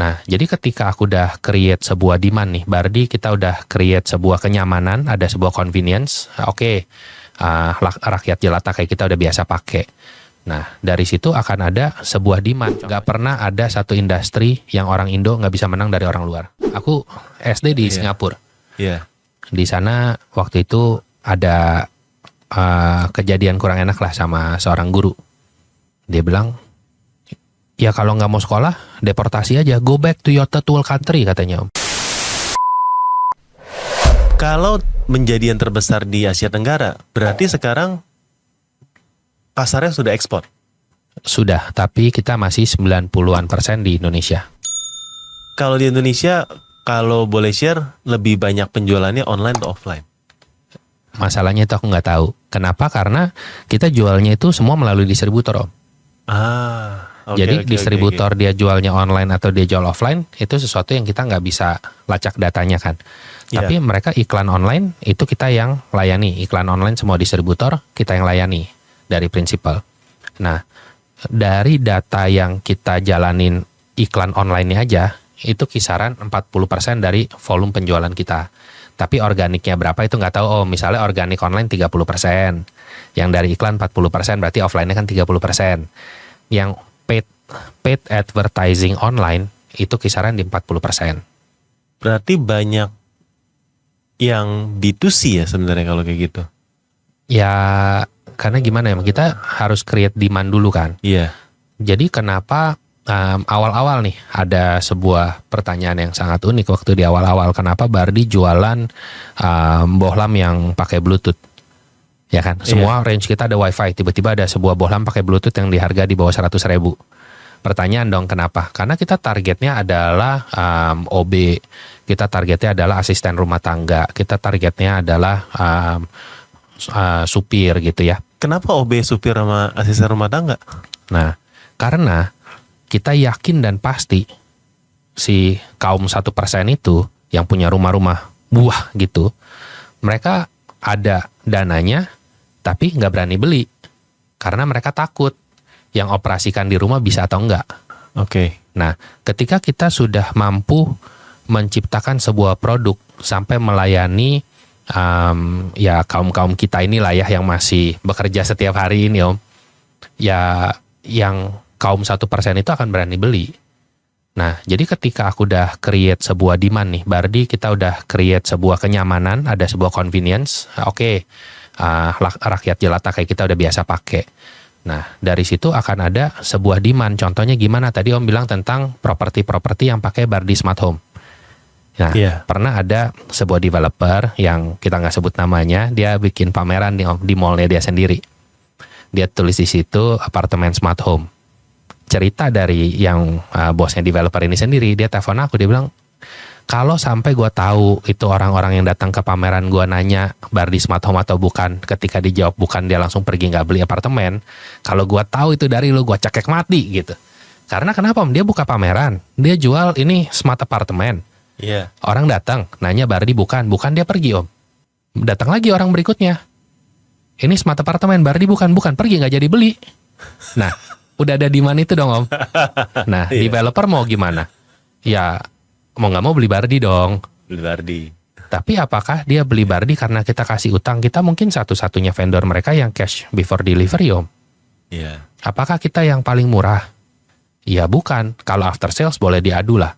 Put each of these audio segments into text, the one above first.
Nah, jadi ketika aku udah create sebuah demand nih, Bardi kita udah create sebuah kenyamanan, ada sebuah convenience, oke, okay, uh, rakyat jelata kayak kita udah biasa pakai. Nah, dari situ akan ada sebuah demand. Gak pernah ada satu industri yang orang Indo nggak bisa menang dari orang luar. Aku SD di yeah. Singapura. Iya. Yeah. Di sana waktu itu ada uh, kejadian kurang enak lah sama seorang guru. Dia bilang, ya kalau nggak mau sekolah, deportasi aja. Go back to your third world country katanya. Kalau menjadi yang terbesar di Asia Tenggara, berarti sekarang pasarnya sudah ekspor? Sudah, tapi kita masih 90-an persen di Indonesia. Kalau di Indonesia, kalau boleh share, lebih banyak penjualannya online atau offline? Masalahnya itu aku nggak tahu. Kenapa? Karena kita jualnya itu semua melalui distributor, Om. Ah, okay, Jadi okay, distributor okay, okay. dia jualnya online atau dia jual offline, itu sesuatu yang kita nggak bisa lacak datanya kan. Yeah. Tapi mereka iklan online itu kita yang layani. Iklan online semua distributor kita yang layani dari prinsipal. Nah, dari data yang kita jalanin iklan online ini aja, itu kisaran 40% dari volume penjualan kita. Tapi organiknya berapa itu nggak tahu. Oh, misalnya organik online 30%. Yang dari iklan 40%, berarti offline-nya kan 30%. Yang paid paid advertising online itu kisaran di 40%. Berarti banyak yang B2C ya sebenarnya kalau kayak gitu. Ya karena gimana ya kita harus create demand dulu kan iya yeah. jadi kenapa um, awal-awal nih ada sebuah pertanyaan yang sangat unik waktu di awal-awal kenapa Bardi jualan um, bohlam yang pakai bluetooth ya kan? Semua yeah. range kita ada wifi. Tiba-tiba ada sebuah bohlam pakai bluetooth yang diharga di bawah 100 ribu. Pertanyaan dong kenapa? Karena kita targetnya adalah um, OB kita targetnya adalah asisten rumah tangga. Kita targetnya adalah um, uh, supir gitu ya. Kenapa OB supir sama asisten rumah tangga? Nah, karena kita yakin dan pasti si kaum satu persen itu yang punya rumah-rumah buah gitu, mereka ada dananya tapi nggak berani beli karena mereka takut yang operasikan di rumah bisa atau enggak. Oke. Okay. Nah, ketika kita sudah mampu menciptakan sebuah produk sampai melayani um, ya kaum kaum kita inilah ya yang masih bekerja setiap hari ini om ya yang kaum satu persen itu akan berani beli nah jadi ketika aku udah create sebuah demand nih Bardi kita udah create sebuah kenyamanan ada sebuah convenience oke okay, uh, rakyat jelata kayak kita udah biasa pakai Nah, dari situ akan ada sebuah demand. Contohnya gimana? Tadi Om bilang tentang properti-properti yang pakai Bardi Smart Home. Nah, yeah. pernah ada sebuah developer yang kita nggak sebut namanya, dia bikin pameran di, di mallnya dia sendiri. Dia tulis di situ apartemen smart home. Cerita dari yang uh, bosnya developer ini sendiri, dia telepon aku, dia bilang, kalau sampai gue tahu itu orang-orang yang datang ke pameran gue nanya bar di smart home atau bukan, ketika dijawab bukan dia langsung pergi nggak beli apartemen. Kalau gue tahu itu dari lu, gue cekek mati gitu. Karena kenapa om? Dia buka pameran, dia jual ini smart apartemen Iya. Orang datang, nanya Bardi bukan, bukan dia pergi om. Datang lagi orang berikutnya. Ini smart apartemen Bardi bukan, bukan pergi nggak jadi beli. Nah, udah ada di mana itu dong om. Nah, iya. developer mau gimana? Ya mau nggak mau beli Bardi dong. Beli Bardi. Tapi apakah dia beli Bardi karena kita kasih utang? Kita mungkin satu-satunya vendor mereka yang cash before delivery om. Iya. Apakah kita yang paling murah? Ya bukan. Kalau after sales boleh diadu lah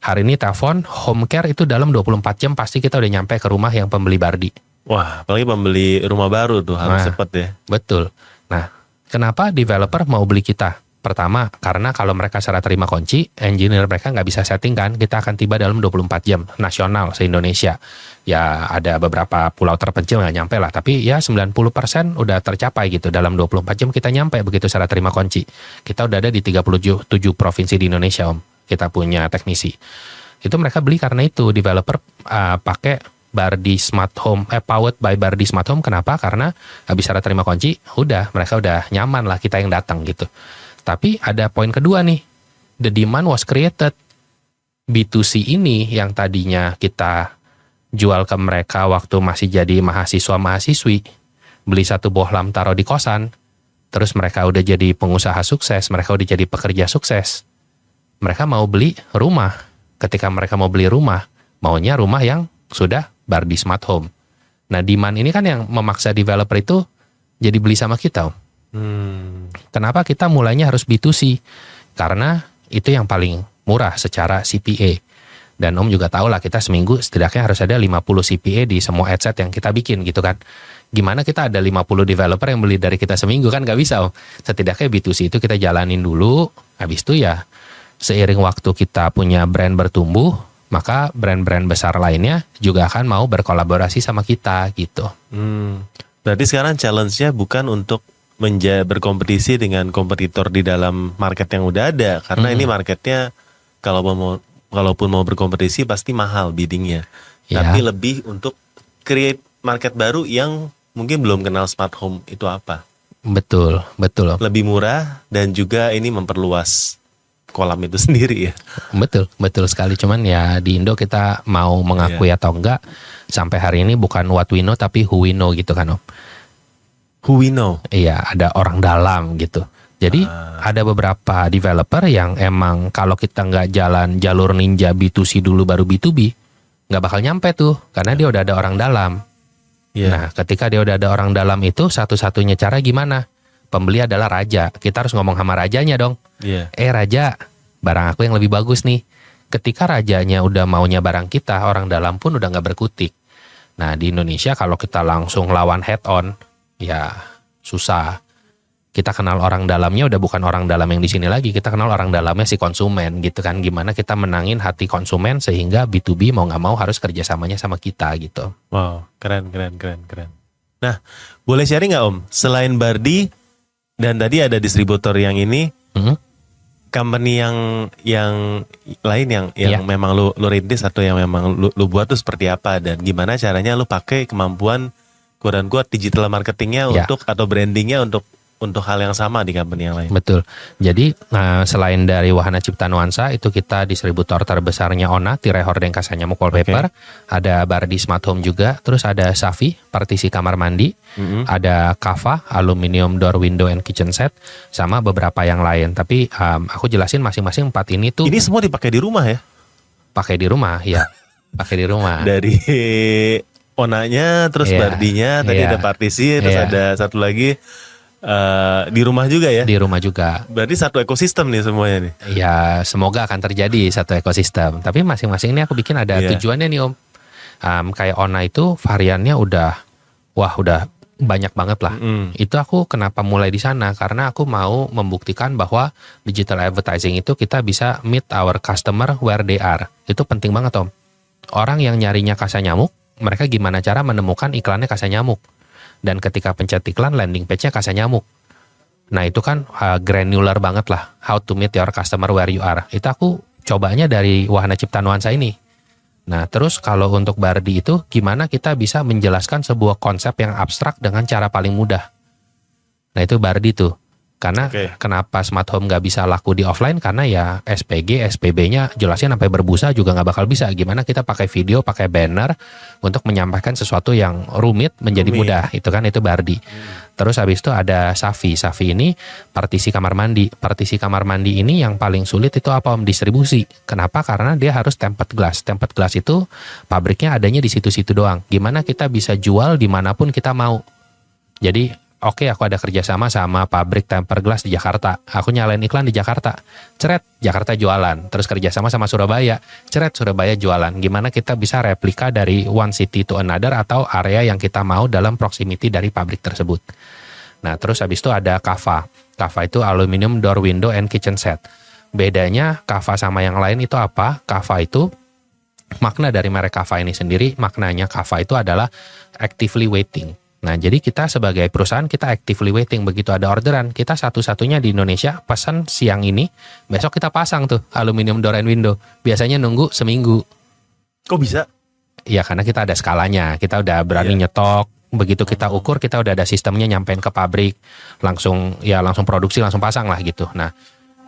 hari ini telepon home care itu dalam 24 jam pasti kita udah nyampe ke rumah yang pembeli Bardi. Wah, apalagi pembeli rumah baru tuh harus nah, cepat ya. Betul. Nah, kenapa developer mau beli kita? Pertama, karena kalau mereka secara terima kunci, engineer mereka nggak bisa setting kan, kita akan tiba dalam 24 jam, nasional se-Indonesia. Ya ada beberapa pulau terpencil nggak nyampe lah, tapi ya 90% udah tercapai gitu, dalam 24 jam kita nyampe begitu secara terima kunci. Kita udah ada di 37 provinsi di Indonesia om kita punya teknisi. Itu mereka beli karena itu developer uh, pakai Bardi Smart Home, eh, powered by Bardi Smart Home. Kenapa? Karena habis cara terima kunci, udah mereka udah nyaman lah kita yang datang gitu. Tapi ada poin kedua nih, the demand was created. B2C ini yang tadinya kita jual ke mereka waktu masih jadi mahasiswa mahasiswi, beli satu bohlam taruh di kosan, terus mereka udah jadi pengusaha sukses, mereka udah jadi pekerja sukses mereka mau beli rumah. Ketika mereka mau beli rumah, maunya rumah yang sudah Bardi Smart Home. Nah, demand ini kan yang memaksa developer itu jadi beli sama kita. Om. Hmm. Kenapa kita mulainya harus B2C? Karena itu yang paling murah secara CPA. Dan Om juga tahu lah kita seminggu setidaknya harus ada 50 CPA di semua adset yang kita bikin gitu kan. Gimana kita ada 50 developer yang beli dari kita seminggu kan gak bisa Om. Setidaknya B2C itu kita jalanin dulu. Habis itu ya seiring waktu kita punya brand bertumbuh, maka brand-brand besar lainnya juga akan mau berkolaborasi sama kita gitu. Hmm. Berarti sekarang challenge-nya bukan untuk menja berkompetisi dengan kompetitor di dalam market yang udah ada karena Hmm. ini marketnya kalau mau kalaupun mau berkompetisi pasti mahal biddingnya. Ya. Tapi lebih untuk create market baru yang mungkin belum kenal smart home itu apa. Betul, betul. Lebih murah dan juga ini memperluas kolam itu sendiri ya. Betul, betul sekali. Cuman ya di Indo kita mau mengakui atau enggak, sampai hari ini bukan what we know tapi who we know gitu kan Om. Who we know. Iya, ada orang dalam gitu. Jadi ada beberapa developer yang emang kalau kita nggak jalan jalur ninja B2C dulu baru B2B, nggak bakal nyampe tuh karena dia udah ada orang dalam. Iya. Nah, ketika dia udah ada orang dalam itu satu-satunya cara gimana? Pembeli adalah raja. Kita harus ngomong sama rajanya dong. Iya. Eh raja, barang aku yang lebih bagus nih. Ketika rajanya udah maunya barang kita, orang dalam pun udah nggak berkutik. Nah di Indonesia kalau kita langsung lawan head on, ya susah. Kita kenal orang dalamnya udah bukan orang dalam yang di sini lagi, kita kenal orang dalamnya si konsumen gitu kan. Gimana kita menangin hati konsumen sehingga B2B mau nggak mau harus kerjasamanya sama kita gitu. Wow, keren, keren, keren, keren. Nah, boleh sharing nggak Om? Selain Bardi dan tadi ada distributor yang ini, Hmm? company yang yang lain yang yang Iya. memang lu lu rintis atau yang memang lu, lu buat tuh seperti apa dan gimana caranya lu pakai kemampuan quote kuat digital marketingnya Ya. untuk atau brandingnya untuk untuk hal yang sama di company yang lain. Betul. Jadi nah, selain dari Wahana Cipta Nuansa itu kita distributor terbesarnya Ona, Tirai Hordeng Kasanyamuk Wallpaper, ada Bardi Smart Home juga, terus ada Safi, partisi kamar mandi, Mm-mm. ada Kava, aluminium door window and kitchen set, sama beberapa yang lain. Tapi um, aku jelasin masing-masing empat ini tuh Ini semua dipakai di rumah ya? pakai di rumah, ya, pakai di rumah. Dari onanya, terus Iya. bardinya, tadi Iya. ada partisi, terus Iya. ada satu lagi eh, di rumah juga ya? Di rumah juga. Berarti satu ekosistem nih semuanya nih. Ya semoga akan terjadi satu ekosistem. Tapi masing-masing ini aku bikin ada Iya. tujuannya nih om. Am, kayak Ona itu variannya udah, wah udah banyak banget lah. Mm. Itu aku kenapa mulai di sana karena aku mau membuktikan bahwa digital advertising itu kita bisa meet our customer where they are. Itu penting banget om. Orang yang nyarinya kasa nyamuk, mereka gimana cara menemukan iklannya kasa nyamuk. Dan ketika pencet iklan landing page-nya kasa nyamuk. Nah itu kan uh, granular banget lah. How to meet your customer where you are. Itu aku cobanya dari Wahana Cipta Nuansa ini. Nah terus kalau untuk Bardi itu gimana kita bisa menjelaskan sebuah konsep yang abstrak dengan cara paling mudah. Nah itu Bardi tuh. Karena Oke. kenapa smart home nggak bisa laku di offline karena ya SPG, SPB-nya jelasnya sampai berbusa juga nggak bakal bisa. Gimana kita pakai video, pakai banner untuk menyampaikan sesuatu yang rumit menjadi Rumit. mudah. Itu kan itu Bardi. Terus habis itu ada Safi. Safi ini partisi kamar mandi. Partisi kamar mandi ini yang paling sulit itu apa om distribusi. Kenapa? Karena dia harus tempered glass. Tempered glass itu pabriknya adanya di situ-situ doang. Gimana kita bisa jual di mana pun kita mau. Jadi oke aku ada kerjasama sama pabrik tempered glass di Jakarta. Aku nyalain iklan di Jakarta. Ceret, Jakarta jualan. Terus kerjasama sama Surabaya. Ceret, Surabaya jualan. Gimana kita bisa replika dari one city to another atau area yang kita mau dalam proximity dari pabrik tersebut. Nah, terus habis itu ada Kava. Kava itu aluminium door window and kitchen set. Bedanya Kava sama yang lain itu apa? Kava itu makna dari merek Kava ini sendiri, maknanya Kava itu adalah actively waiting. Nah, jadi kita sebagai perusahaan kita actively waiting begitu ada orderan, kita satu-satunya di Indonesia pesan siang ini, besok kita pasang tuh aluminium door and window. Biasanya nunggu seminggu. Kok bisa? Ya karena kita ada skalanya, kita udah berani Iya. nyetok. Begitu kita ukur, kita udah ada sistemnya nyampein ke pabrik, langsung ya langsung produksi, langsung pasang lah gitu. Nah,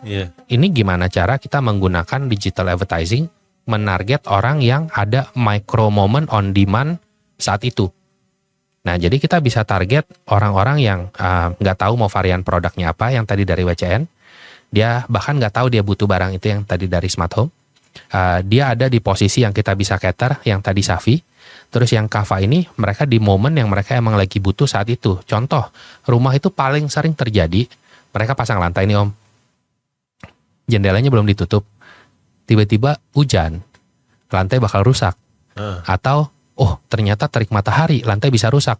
Iya. ini gimana cara kita menggunakan digital advertising menarget orang yang ada micro moment on demand saat itu. Nah, jadi kita bisa target orang-orang yang uh, nggak tahu mau varian produknya apa, yang tadi dari WCN. Dia bahkan nggak tahu dia butuh barang itu yang tadi dari smart home. Uh, dia ada di posisi yang kita bisa cater, yang tadi Safi. Terus yang Kava ini mereka di momen yang mereka emang lagi butuh saat itu. Contoh, rumah itu paling sering terjadi, mereka pasang lantai nih om. Jendelanya belum ditutup. Tiba-tiba hujan, lantai bakal rusak. Uh. Atau, oh ternyata terik matahari, lantai bisa rusak.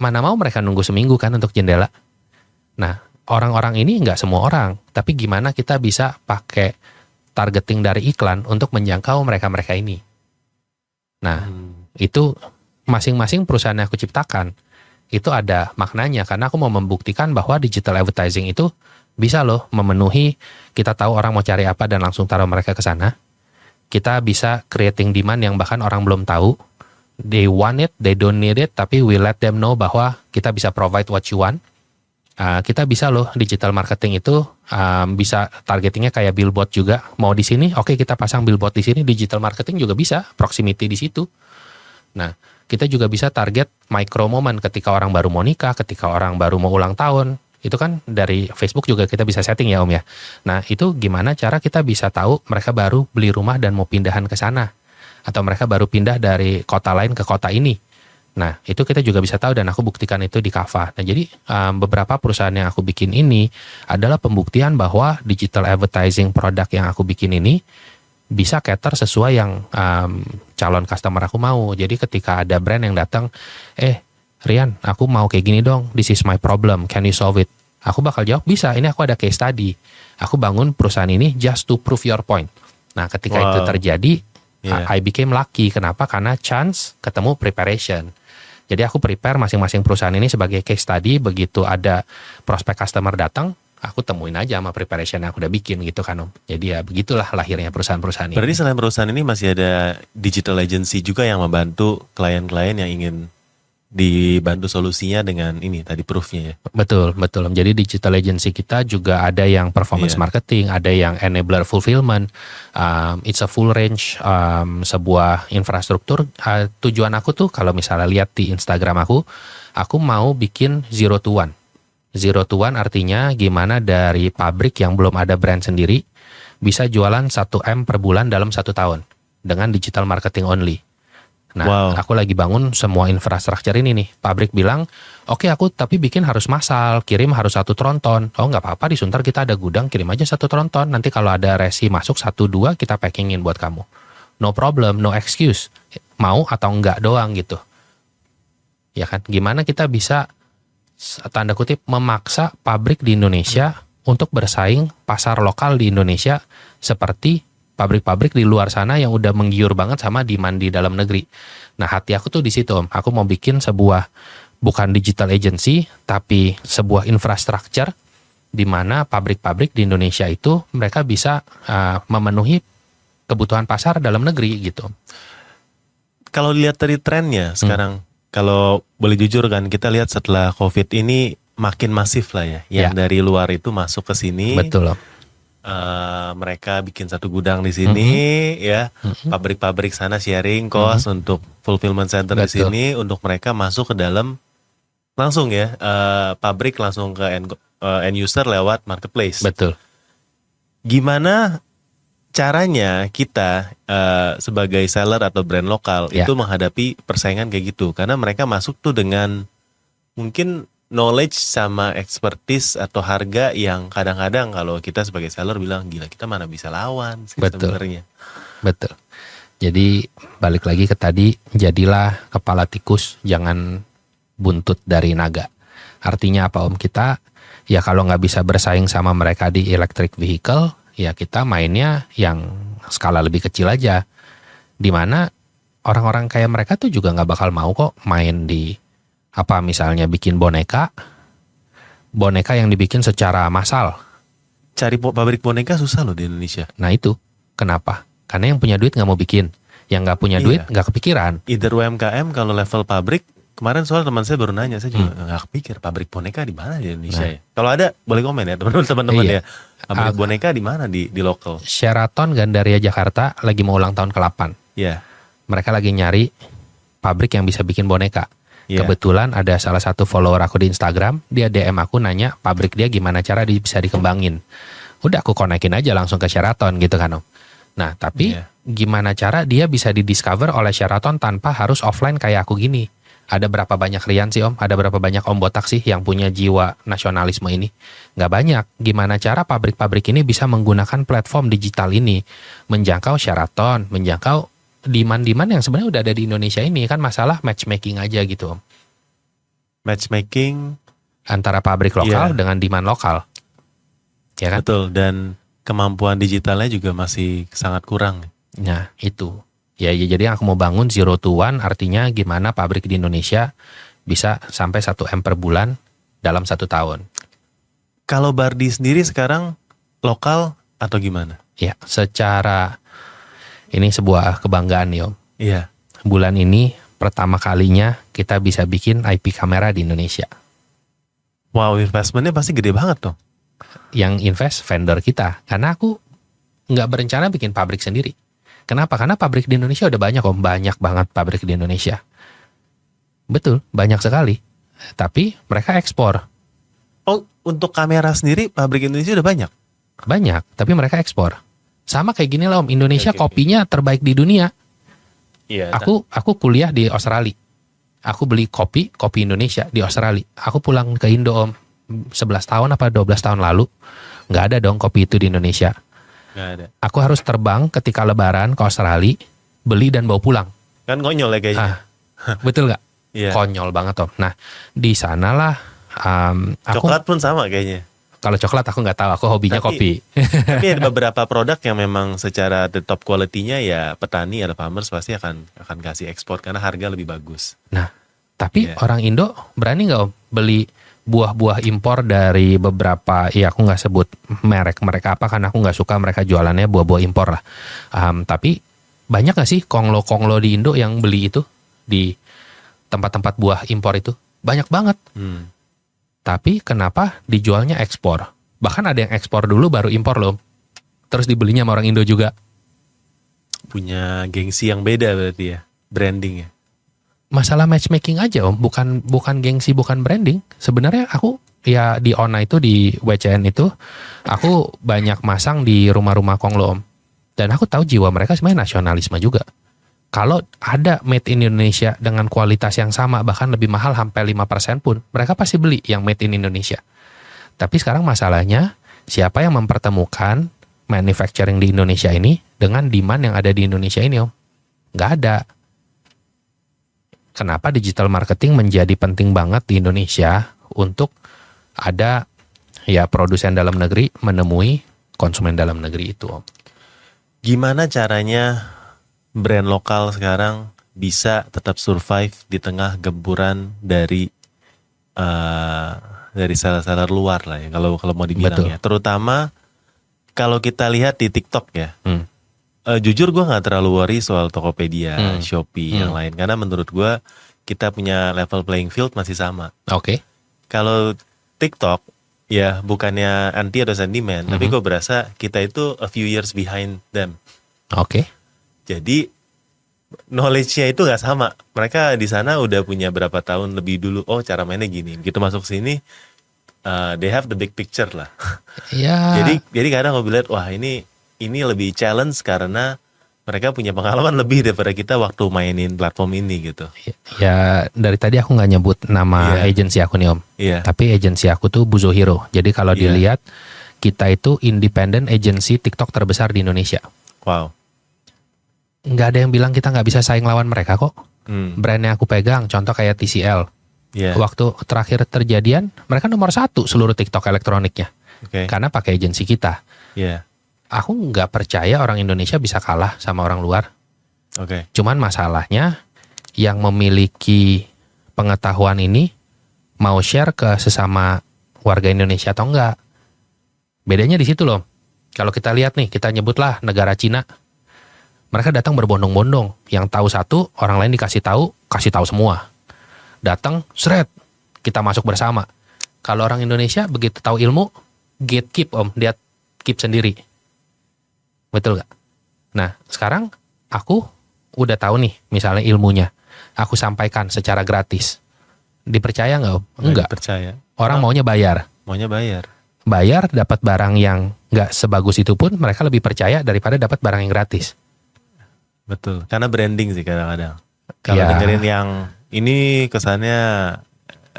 Mana mau mereka nunggu seminggu kan untuk jendela. Nah, orang-orang ini nggak semua orang, tapi gimana kita bisa pakai targeting dari iklan untuk menjangkau mereka-mereka ini. Nah, Hmm. itu masing-masing perusahaan yang aku ciptakan itu ada maknanya karena aku mau membuktikan bahwa digital advertising itu bisa loh memenuhi kita tahu orang mau cari apa dan langsung taruh mereka ke sana. Kita bisa creating demand yang bahkan orang belum tahu. They want it, they don't need it, tapi we let them know bahwa kita bisa provide what you want. Uh, kita bisa loh digital marketing itu um, bisa targetingnya kayak billboard juga. Mau di sini, oke kita pasang billboard di sini. Digital marketing juga bisa, proximity di situ. Nah, kita juga bisa target micro moment ketika orang baru mau nikah, ketika orang baru mau ulang tahun. Itu kan dari Facebook juga kita bisa setting ya Om ya. Nah, itu gimana cara kita bisa tahu mereka baru beli rumah dan mau pindahan ke sana atau mereka baru pindah dari kota lain ke kota ini. Nah, itu kita juga bisa tahu dan aku buktikan itu di Kava. Nah, jadi um, beberapa perusahaan yang aku bikin ini adalah pembuktian bahwa digital advertising produk yang aku bikin ini bisa cater sesuai yang um, calon customer aku mau. Jadi ketika ada brand yang datang, eh Rian, aku mau kayak gini dong. This is my problem. Can you solve it? Aku bakal jawab bisa. Ini aku ada case study. Aku bangun perusahaan ini just to prove your point. Nah, ketika Wow. itu terjadi, Yeah. I became lucky. Kenapa? Karena chance ketemu preparation. Jadi aku prepare masing-masing perusahaan ini sebagai case study. Begitu ada prospek customer datang, aku temuin aja sama preparation yang aku udah bikin gitu kan om. Jadi ya begitulah lahirnya perusahaan-perusahaan ini. Berarti selain perusahaan ini masih ada digital agency juga yang membantu klien-klien yang ingin dibantu solusinya dengan ini tadi proofnya ya. Betul, betul. Jadi digital agency kita juga ada yang performance Iya. marketing, ada yang enabler fulfillment. Um, it's a full range um, sebuah infrastruktur. Uh, tujuan aku tuh kalau misalnya lihat di Instagram aku, aku mau bikin zero to one. Zero to one artinya gimana dari pabrik yang belum ada brand sendiri bisa jualan 1 M per bulan dalam satu tahun dengan digital marketing only. Nah, Wow. aku lagi bangun semua infrastruktur ini nih. Pabrik bilang, oke aku tapi bikin harus massal, kirim harus satu tronton. Oh nggak apa-apa di Sunter kita ada gudang, kirim aja satu tronton. Nanti kalau ada resi masuk satu dua kita packingin buat kamu. No problem, no excuse. Mau atau enggak doang gitu. Ya kan? Gimana kita bisa tanda kutip memaksa pabrik di Indonesia untuk bersaing pasar lokal di Indonesia seperti pabrik-pabrik di luar sana yang udah menggiur banget sama demand di dalam negeri. Nah, hati aku tuh di situ, Om. Aku mau bikin sebuah bukan digital agency, tapi sebuah infrastruktur di mana pabrik-pabrik di Indonesia itu mereka bisa uh, memenuhi kebutuhan pasar dalam negeri gitu. Kalau lihat dari trennya sekarang, kalau boleh jujur kan kita lihat setelah COVID ini makin masif lah ya, yang Ya. dari luar itu masuk ke sini. Betul, Om. Eh, mereka bikin satu gudang di sini ya Mhm. pabrik-pabrik sana sharing cost untuk fulfillment center di Betul. sini untuk mereka masuk ke dalam langsung ya eh, pabrik langsung ke end, eh, end user lewat marketplace. Betul. Gimana caranya kita eh, sebagai seller atau brand lokal Ya. itu menghadapi persaingan kayak gitu? Karena mereka masuk tuh dengan mungkin knowledge sama expertise atau harga yang kadang-kadang kalau kita sebagai seller bilang gila kita mana bisa lawan sih Betul. sebenarnya. Betul. Jadi balik lagi ke tadi, jadilah kepala tikus, jangan buntut dari naga. Artinya apa om kita? Ya kalau nggak bisa bersaing sama mereka di electric vehicle, ya kita mainnya yang skala lebih kecil aja. Di mana orang-orang kayak mereka tuh juga nggak bakal mau kok main di apa misalnya bikin boneka, boneka yang dibikin secara massal. Cari pabrik boneka susah loh di Indonesia. Nah itu kenapa? Karena yang punya duit nggak mau bikin, yang nggak punya Iya. duit nggak kepikiran. Either UMKM kalau level pabrik kemarin soal teman saya baru nanya saya juga Hmm. nggak kepikir pabrik boneka di mana di Indonesia Nah. ya. Kalau ada boleh komen ya teman-teman teman-teman Iya. ya. Pabrik Ah. boneka di mana di di lokal? Sheraton Gandaria Jakarta lagi mau ulang tahun ke-8. Ya. Mereka lagi nyari pabrik yang bisa bikin boneka. Ya. Kebetulan ada salah satu follower aku di Instagram, dia DM aku nanya pabrik dia gimana cara di- bisa dikembangin. udah aku konekin aja langsung ke Sheraton gitu kan om. Nah tapi Iya. gimana cara dia bisa didiscover oleh Sheraton tanpa harus offline kayak aku gini? Ada berapa banyak Rian sih om? Ada berapa banyak om botak sih yang punya jiwa nasionalisme ini? Nggak banyak. Gimana cara pabrik-pabrik ini bisa menggunakan platform digital ini menjangkau Sheraton, menjangkau demand-demand yang sebenarnya udah ada di Indonesia ini kan masalah matchmaking aja gitu om Matchmaking antara pabrik lokal Iya. dengan demand lokal. Ya kan? betul dan kemampuan digitalnya juga masih sangat kurang. Nah, itu. Ya, ya jadi yang aku mau bangun zero to one artinya gimana pabrik di Indonesia bisa sampai 1 M per bulan dalam satu tahun. Kalau Bardi sendiri sekarang lokal atau gimana? Ya, secara ini sebuah kebanggaan nih Om. Iya. Bulan ini pertama kalinya kita bisa bikin IP kamera di Indonesia. Wow, investmentnya pasti gede banget tuh. Yang invest vendor kita. Karena aku nggak berencana bikin pabrik sendiri. Kenapa? Karena pabrik di Indonesia udah banyak Om. Banyak banget pabrik di Indonesia. Betul, banyak sekali. Tapi mereka ekspor. Oh, untuk kamera sendiri pabrik Indonesia udah banyak. Banyak, tapi mereka ekspor. Sama kayak gini lah Om, Indonesia oke. kopinya terbaik di dunia. Iya. Aku aku kuliah di Australia. Aku beli kopi, kopi Indonesia di Australia. Aku pulang ke Indo Om 11 tahun apa 12 tahun lalu. nggak ada dong kopi itu di Indonesia. nggak ada. Aku harus terbang ketika lebaran ke Australia, beli dan bawa pulang. Kan konyol ya kayaknya. Ah, betul nggak? Iya. Konyol banget Om. Nah, di sanalah um, aku Coklat pun sama kayaknya. Kalau coklat aku nggak tahu, aku hobinya Tapi- kopi. Tapi ada beberapa produk yang memang secara the top quality-nya ya petani atau farmers pasti akan akan kasih ekspor karena harga lebih bagus. Tapi Iya. orang Indo berani nggak beli buah-buah impor dari beberapa, ya aku nggak sebut merek mereka apa karena aku nggak suka mereka jualannya buah-buah impor lah. Am, tapi banyak nggak sih konglo-konglo di Indo yang beli itu di tempat-tempat buah impor itu? Banyak banget. Hmm. Tapi kenapa dijualnya ekspor? Bahkan ada yang ekspor dulu baru impor loh. Terus dibelinya sama orang Indo juga. Punya gengsi yang beda berarti ya, branding ya. masalah matchmaking aja om bukan bukan gengsi bukan branding sebenarnya aku ya di Ona itu di WCN itu aku banyak masang di rumah-rumah konglo om dan aku tahu jiwa mereka sebenarnya nasionalisme juga kalau ada made in Indonesia dengan kualitas yang sama bahkan lebih mahal sampai 5% pun mereka pasti beli yang made in Indonesia. Tapi sekarang masalahnya siapa yang mempertemukan manufacturing di Indonesia ini dengan demand yang ada di Indonesia ini om? Nggak ada. Kenapa digital marketing menjadi penting banget di Indonesia untuk ada ya produsen dalam negeri menemui konsumen dalam negeri itu om. Gimana caranya brand lokal sekarang bisa tetap survive di tengah gempuran dari eh, dari seller-seller luar lah ya kalau kalau mau dibilang Betul. ya. Terutama kalau kita lihat di TikTok ya. Hmm. Eh, jujur gue nggak terlalu worry soal Tokopedia, Hmm. Shopee Hmm. yang lain karena menurut gue kita punya level playing field masih sama. Oke. Kalau TikTok ya bukannya anti atau sentimen, tapi Mhm. gue berasa kita itu a few years behind them. Oke. Jadi knowledge-nya itu nggak sama. Mereka di sana udah punya berapa tahun lebih dulu. Oh cara mainnya gini. Begitu masuk sini, uh, they have the big picture lah. Ya. Jadi jadi kadang gue lihat wah ini ini lebih challenge karena mereka punya pengalaman lebih daripada kita waktu mainin platform ini gitu. ya dari tadi aku nggak nyebut nama Iya. agensi aku nih om. Iya. Tapi agensi aku tuh Buzo Hero. Jadi kalau Iya. dilihat kita itu independent agency TikTok terbesar di Indonesia. Wow. Nggak ada yang bilang kita nggak bisa saing lawan mereka kok. Hmm. Brand yang aku pegang, contoh kayak TCL. Iya. Waktu terakhir terjadian, mereka nomor satu seluruh TikTok elektroniknya. Oke. Karena pakai agensi kita. Iya. Aku nggak percaya orang Indonesia bisa kalah sama orang luar. Oke. Cuman masalahnya yang memiliki pengetahuan ini mau share ke sesama warga Indonesia atau enggak. Bedanya di situ loh. Kalau kita lihat nih, kita nyebutlah negara Cina. Mereka datang berbondong-bondong. Yang tahu satu, orang lain dikasih tahu, kasih tahu semua. Datang, seret, kita masuk bersama. Kalau orang Indonesia begitu tahu ilmu, gatekeep om, dia keep sendiri. Betul gak? Nah, sekarang aku udah tahu nih misalnya ilmunya. Aku sampaikan secara gratis. Dipercaya nggak om? Enggak. Percaya. Orang Oh. maunya bayar. Maunya bayar. bayar dapat barang yang nggak sebagus itu pun mereka lebih percaya daripada dapat barang yang gratis. Betul. Karena branding sih kadang-kadang. Kalau Ya. dengerin yang ini kesannya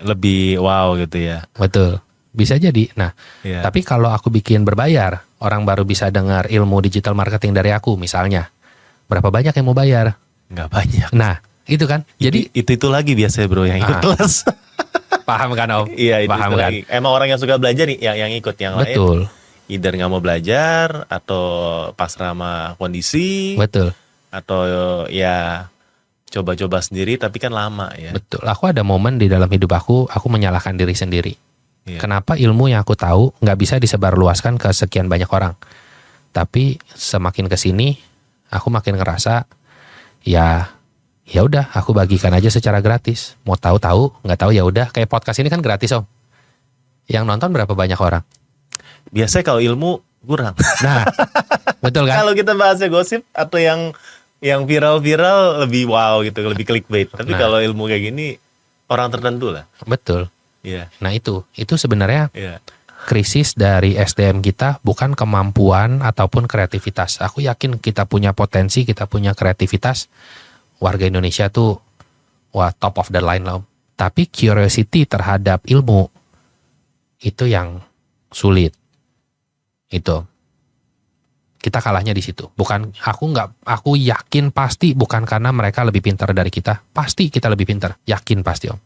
lebih wow gitu ya. Betul. Bisa jadi. Nah, Iya. tapi kalau aku bikin berbayar, orang baru bisa dengar ilmu digital marketing dari aku misalnya. Berapa banyak yang mau bayar? nggak banyak. Nah, itu kan. Jadi itu itu lagi biasanya bro yang ikut Ah. kelas. paham kan Om? Iya itu, paham itu kan? lagi. Emang orang yang suka belajar nih yang yang ikut yang lain. Betul, Either nggak mau belajar atau pasrah sama kondisi betul, atau ya coba-coba sendiri tapi kan lama ya. betul. Aku ada momen di dalam hidup aku, aku menyalahkan diri sendiri. Iya. Kenapa ilmu yang aku tahu nggak bisa disebarluaskan ke sekian banyak orang? Tapi semakin ke sini, aku makin ngerasa ya ya udah aku bagikan aja secara gratis. Mau tahu tahu, nggak tahu ya udah. Kayak podcast ini kan gratis om. Yang nonton berapa banyak orang? Biasanya kalau ilmu kurang. Nah, betul kan? Kalau kita bahasnya gosip atau yang yang viral-viral lebih wow gitu, lebih clickbait. Tapi Nah. kalau ilmu kayak gini orang tertentu lah. Betul. Iya, Nah itu, itu sebenarnya iya. krisis dari SDM kita bukan kemampuan ataupun kreativitas. Aku yakin kita punya potensi, kita punya kreativitas. Warga Indonesia tuh wah top of the line lah. Tapi curiosity terhadap ilmu itu yang sulit. Itu. Kita kalahnya di situ. Bukan aku nggak aku yakin pasti bukan karena mereka lebih pintar dari kita. Pasti kita lebih pintar. Yakin pasti, Om.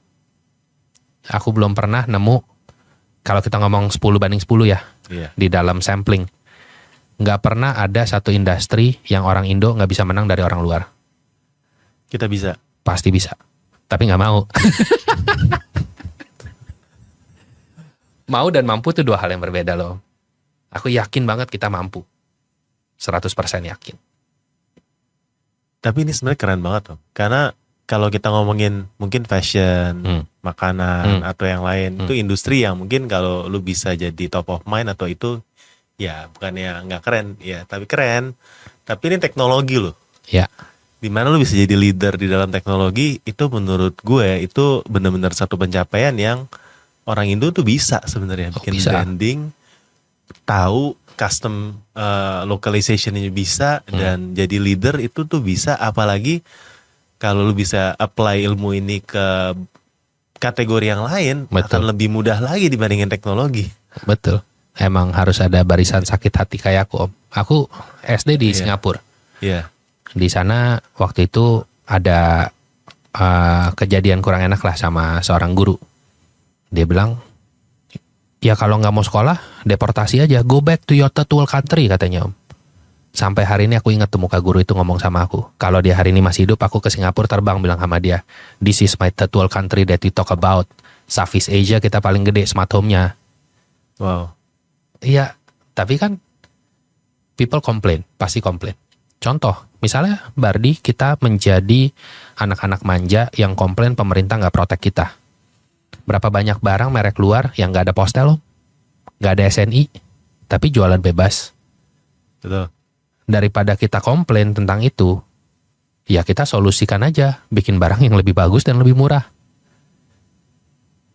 Aku belum pernah nemu kalau kita ngomong 10 banding 10 ya Iya. di dalam sampling nggak pernah ada satu industri yang orang Indo nggak bisa menang dari orang luar Kita bisa. pasti bisa tapi nggak mau mau dan mampu itu dua hal yang berbeda loh aku yakin banget kita mampu 100% yakin Tapi ini sebenarnya keren banget tuh. Karena kalau kita ngomongin mungkin fashion, Hmm. makanan Hmm. atau yang lain, Hmm. itu industri yang mungkin kalau lu bisa jadi top of mind atau itu ya bukannya nggak keren, ya tapi keren. Tapi ini teknologi loh. ya Di mana lu bisa jadi leader di dalam teknologi itu menurut gue itu benar-benar satu pencapaian yang orang Indo tuh bisa sebenarnya Oh, bikin bisa. branding, tahu custom uh, localization-nya bisa Hmm. dan jadi leader itu tuh bisa apalagi kalau lu bisa apply ilmu ini ke kategori yang lain Betul. akan lebih mudah lagi dibandingin teknologi. betul emang harus ada barisan sakit hati kayak aku om aku SD di Iya. Singapura Iya. di sana waktu itu ada uh, kejadian kurang enak lah sama seorang guru. Dia bilang, ya kalau nggak mau sekolah, deportasi aja, go back to your third world country katanya om. Sampai hari ini aku ingat tuh muka guru itu ngomong sama aku. Kalau dia hari ini masih hidup, aku ke Singapura terbang bilang sama dia, this is my third world country that we talk about. Southeast Asia kita paling gede smart home-nya. Wow. Iya, tapi kan people complain, pasti komplain. Contoh, misalnya Bardi kita menjadi anak-anak manja yang komplain pemerintah nggak protek kita. Berapa banyak barang merek luar yang nggak ada postel, Om? nggak ada SNI, tapi jualan bebas. Betul. Daripada kita komplain tentang itu, ya kita solusikan aja, bikin barang yang lebih bagus dan lebih murah.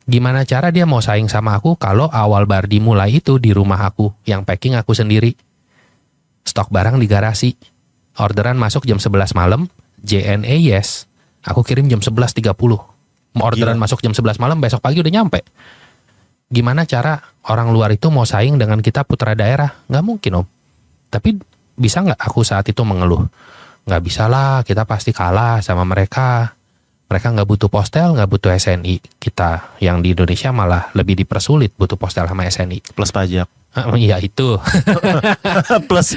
Gimana cara dia mau saing sama aku kalau awal Bardi mulai itu di rumah aku, yang packing aku sendiri. Stok barang di garasi. Orderan masuk jam 11 malam, JNE yes. Aku kirim jam 11.30. Orderan Gila. masuk jam 11 malam, besok pagi udah nyampe. Gimana cara orang luar itu mau saing dengan kita putra daerah? Nggak mungkin om. Tapi bisa nggak aku saat itu mengeluh? Nggak bisa lah, kita pasti kalah sama mereka. Mereka nggak butuh postel, nggak butuh SNI. Kita yang di Indonesia malah lebih dipersulit butuh postel sama SNI. Plus pajak. Iya itu. Plus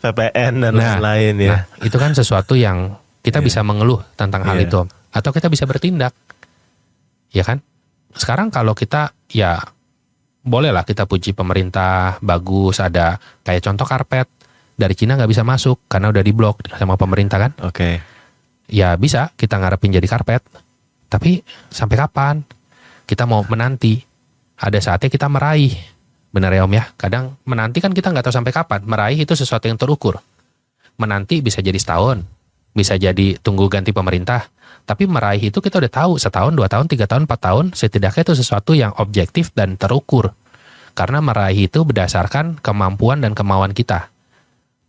VPN dan Nah, lain-lain ya. Nah, itu kan sesuatu yang kita Iya. bisa mengeluh tentang hal Iya. itu. Atau kita bisa bertindak, ya kan? Sekarang kalau kita ya bolehlah kita puji pemerintah bagus, ada kayak contoh karpet dari Cina nggak bisa masuk karena udah diblok sama pemerintah kan? Oke. Ya bisa kita ngarepin jadi karpet, tapi sampai kapan? Kita mau menanti, ada saatnya kita meraih. Benar ya Om ya? Kadang menanti kan kita nggak tahu sampai kapan. Meraih itu sesuatu yang terukur. Menanti bisa jadi setahun, bisa jadi tunggu ganti pemerintah. Tapi meraih itu kita udah tahu setahun, dua tahun, tiga tahun, empat tahun. Setidaknya itu sesuatu yang objektif dan terukur. Karena meraih itu berdasarkan kemampuan dan kemauan kita.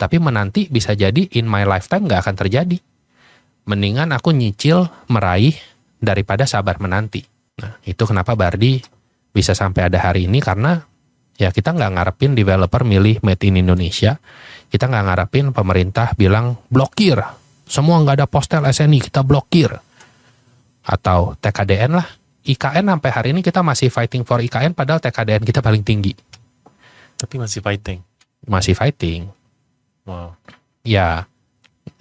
Tapi menanti bisa jadi in my lifetime nggak akan terjadi. Mendingan aku nyicil meraih daripada sabar menanti. Nah, itu kenapa Bardi bisa sampai ada hari ini karena ya kita nggak ngarepin developer milih made in Indonesia. Kita nggak ngarepin pemerintah bilang blokir. Semua nggak ada postel SNI, kita blokir. Atau TKDN lah. IKN sampai hari ini kita masih fighting for IKN padahal TKDN kita paling tinggi. Tapi masih fighting. Masih fighting. Wow. Ya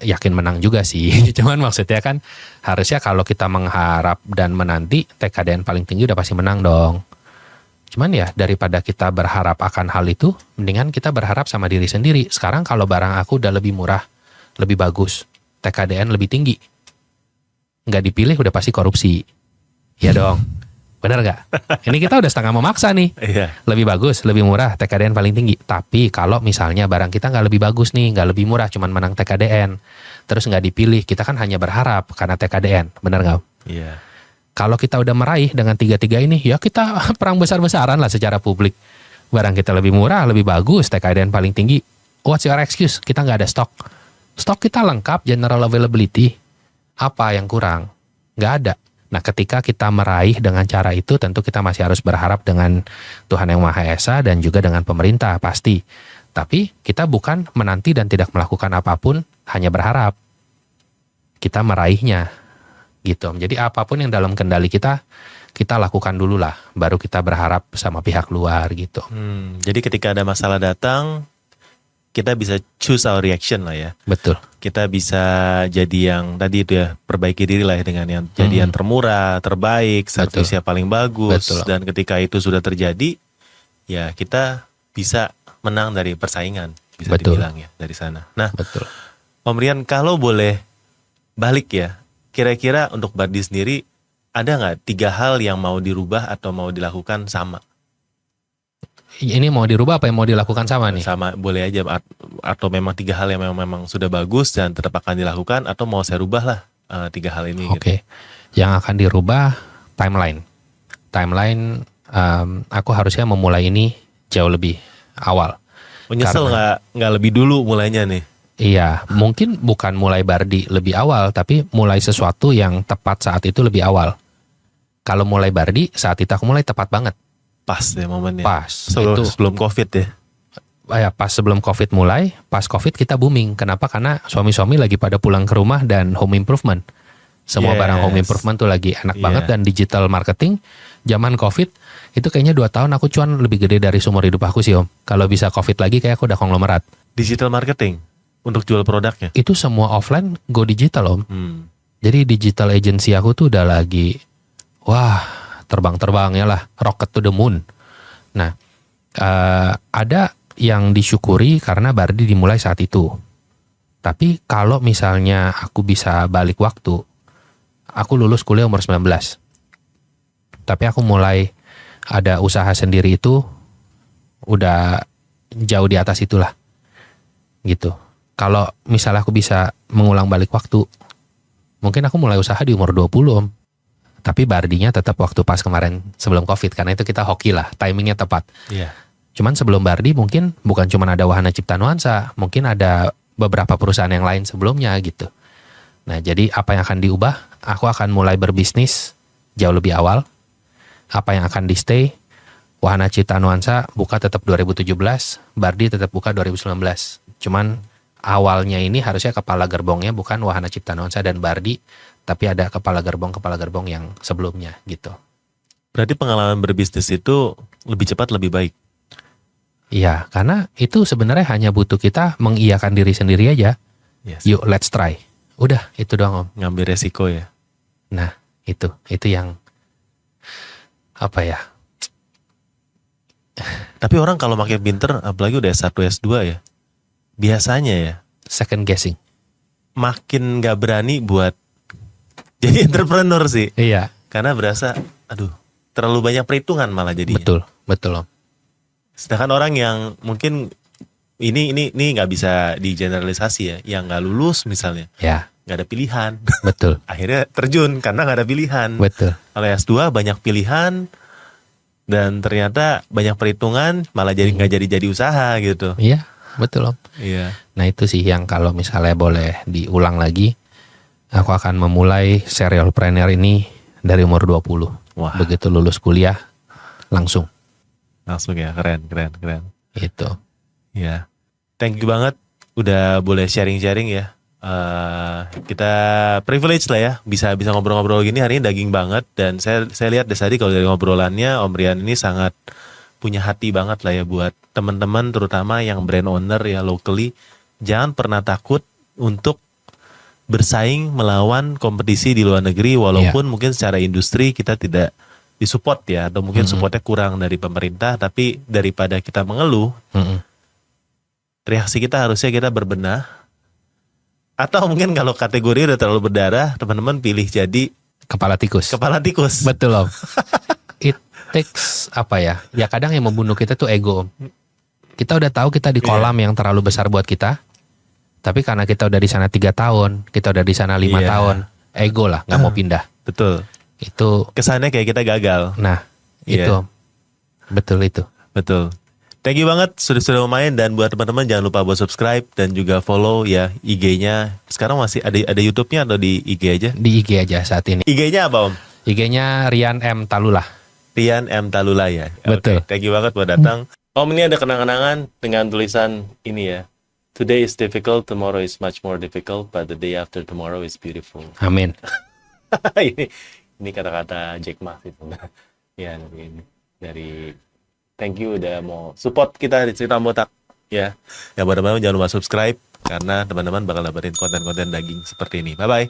yakin menang juga sih. Cuman maksudnya kan harusnya kalau kita mengharap dan menanti TKDN paling tinggi udah pasti menang dong. Cuman ya daripada kita berharap akan hal itu, mendingan kita berharap sama diri sendiri. Sekarang kalau barang aku udah lebih murah, lebih bagus, TKDN lebih tinggi, nggak dipilih udah pasti korupsi. Ya dong. Bener gak? Ini kita udah setengah memaksa nih. Iya. Lebih bagus, lebih murah, TKDN paling tinggi. Tapi kalau misalnya barang kita nggak lebih bagus nih, nggak lebih murah, cuman menang TKDN. Terus nggak dipilih, kita kan hanya berharap karena TKDN. Bener nggak? Iya. Kalau kita udah meraih dengan tiga-tiga ini, ya kita perang besar-besaran lah secara publik. Barang kita lebih murah, lebih bagus, TKDN paling tinggi. What's your excuse? Kita nggak ada stok. Stok kita lengkap, general availability. Apa yang kurang? Nggak ada. Nah, ketika kita meraih dengan cara itu, tentu kita masih harus berharap dengan Tuhan Yang Maha Esa dan juga dengan pemerintah, pasti. Tapi kita bukan menanti dan tidak melakukan apa pun, hanya berharap. Kita meraihnya, gitu. Jadi apa pun yang dalam kendali kita, kita lakukan dulu lah, baru kita berharap sama pihak luar gitu. Hmm, jadi ketika ada masalah datang, kita bisa choose our reaction lah ya. Betul. Kita bisa jadi yang tadi itu ya perbaiki diri lah ya dengan yang jadi yang termurah, terbaik, servisnya paling bagus. Betul. Dan ketika itu sudah terjadi, ya kita bisa menang dari persaingan, bisa Betul. dibilang ya dari sana. Nah, Betul. Om Rian kalau boleh balik ya, kira-kira untuk Bardi sendiri ada nggak tiga hal yang mau dirubah atau mau dilakukan sama? Ini mau dirubah apa yang mau dilakukan sama nih? Sama boleh aja at- atau memang tiga hal yang memang, memang sudah bagus dan tetap akan dilakukan atau mau saya rubah lah eh, tiga hal ini. Oke. Gitu. Yang akan dirubah timeline. Timeline em, aku harusnya memulai ini jauh lebih awal. Menyesal Karena- nggak nggak lebih dulu mulainya nih? Iya, mungkin bukan mulai Bardi lebih awal, tapi mulai sesuatu yang tepat saat itu lebih awal. Kalau mulai Bardi, saat itu aku mulai tepat banget. Pas ya momennya. Pas. Sebelum, itu sebelum covid ya. ya pas sebelum Covid mulai, pas Covid kita booming. Kenapa? Karena suami-suami lagi pada pulang ke rumah dan home improvement. Semua Yes. barang home improvement tuh lagi enak Iya. banget dan digital marketing zaman Covid itu kayaknya dua tahun aku cuan lebih gede dari seumur hidup aku sih om. Kalau bisa Covid lagi kayak aku udah konglomerat. Digital marketing untuk jual produknya. Itu semua offline go digital om. Hmm. Jadi digital agency aku tuh udah lagi wah terbang-terbangnya lah rocket to the moon. Nah eh, ada yang disyukuri karena Bardi dimulai saat itu. Tapi kalau misalnya aku bisa balik waktu, aku lulus kuliah umur 19. Tapi aku mulai ada usaha sendiri itu udah jauh di atas itulah. Gitu. Kalau misalnya aku bisa mengulang balik waktu, mungkin aku mulai usaha di umur 20 om. Tapi Bardinya tetap waktu pas kemarin sebelum covid karena itu kita hoki lah timingnya tepat. Iya. Cuman sebelum Bardi mungkin bukan cuma ada Wahana Cipta Nuansa, mungkin ada beberapa perusahaan yang lain sebelumnya gitu. Nah jadi apa yang akan diubah? Aku akan mulai berbisnis jauh lebih awal. Apa yang akan di stay? Wahana Cipta Nuansa buka tetap 2017, Bardi tetap buka 2019. Cuman awalnya ini harusnya kepala gerbongnya bukan Wahana Cipta Nuansa dan Bardi, tapi ada kepala gerbong-kepala gerbong yang sebelumnya gitu. Berarti pengalaman berbisnis itu lebih cepat lebih baik. Iya, karena itu sebenarnya hanya butuh kita mengiyakan diri sendiri aja. Yes. Yuk, let's try. Udah, itu doang om. Ngambil resiko ya. Nah, itu, itu yang apa ya? Tapi orang kalau makin pinter, apalagi udah S1, S2 ya, biasanya ya, Second guessing. makin nggak berani buat jadi entrepreneur sih. Iya, Karena berasa, aduh, terlalu banyak perhitungan malah jadinya. betul, betul om. Sedangkan orang yang mungkin ini ini ini nggak bisa digeneralisasi ya, yang nggak lulus misalnya, Ya, nggak ada pilihan, betul, akhirnya terjun karena nggak ada pilihan. betul. Kalau S2 banyak pilihan, dan ternyata banyak perhitungan malah jadi nggak jadi jadi usaha gitu. Iya, betul om. Iya. Nah itu sih yang kalau misalnya boleh diulang lagi, aku akan memulai serial planner ini dari umur 20. Wah. Begitu lulus kuliah, langsung. Langsung ya keren keren keren. Itu. Ya, thank you banget udah boleh sharing-sharing ya. Eh, kita privilege lah ya bisa bisa ngobrol-ngobrol gini hari ini daging banget dan saya saya lihat dari tadi kalau dari ngobrolannya Om Rian ini sangat punya hati banget lah ya buat teman-teman terutama yang brand owner ya locally jangan pernah takut untuk bersaing melawan kompetisi di luar negeri walaupun mungkin secara industri kita tidak disupport ya atau mungkin Mhm. supportnya kurang dari pemerintah tapi daripada kita mengeluh Mm-mm. reaksi kita harusnya kita berbenah atau mungkin kalau kategori udah terlalu berdarah teman-teman pilih jadi Kepala tikus. kepala tikus Betul om. Takes apa ya? Ya kadang yang membunuh kita tuh ego. Kita udah tahu kita di Iya. kolam yang terlalu besar buat kita. Tapi karena kita udah di sana tiga tahun, kita udah di sana lima Iya. tahun, ego lah nggak mau pindah. betul Itu, kesannya kayak kita gagal nah Iya. itu betul itu. betul thank you banget sudah sudah main dan buat teman-teman jangan lupa buat subscribe dan juga follow ya IG-nya sekarang masih ada ada YouTube-nya atau di IG aja Di IG aja saat ini. IG-nya apa om IG-nya Rian M Talulah. Rian M Talula ya Betul. Oke, thank you banget buat datang om ini ada kenang-kenangan dengan tulisan ini ya Today is difficult, tomorrow is much more difficult, but the day after tomorrow is beautiful. Amin. ini ini kata-kata Jack Ma sih sebenarnya. ya dari ini dari thank you udah mau support kita di cerita botak ya ya buat teman-teman jangan lupa subscribe karena teman-teman bakal dapetin konten-konten daging seperti ini bye bye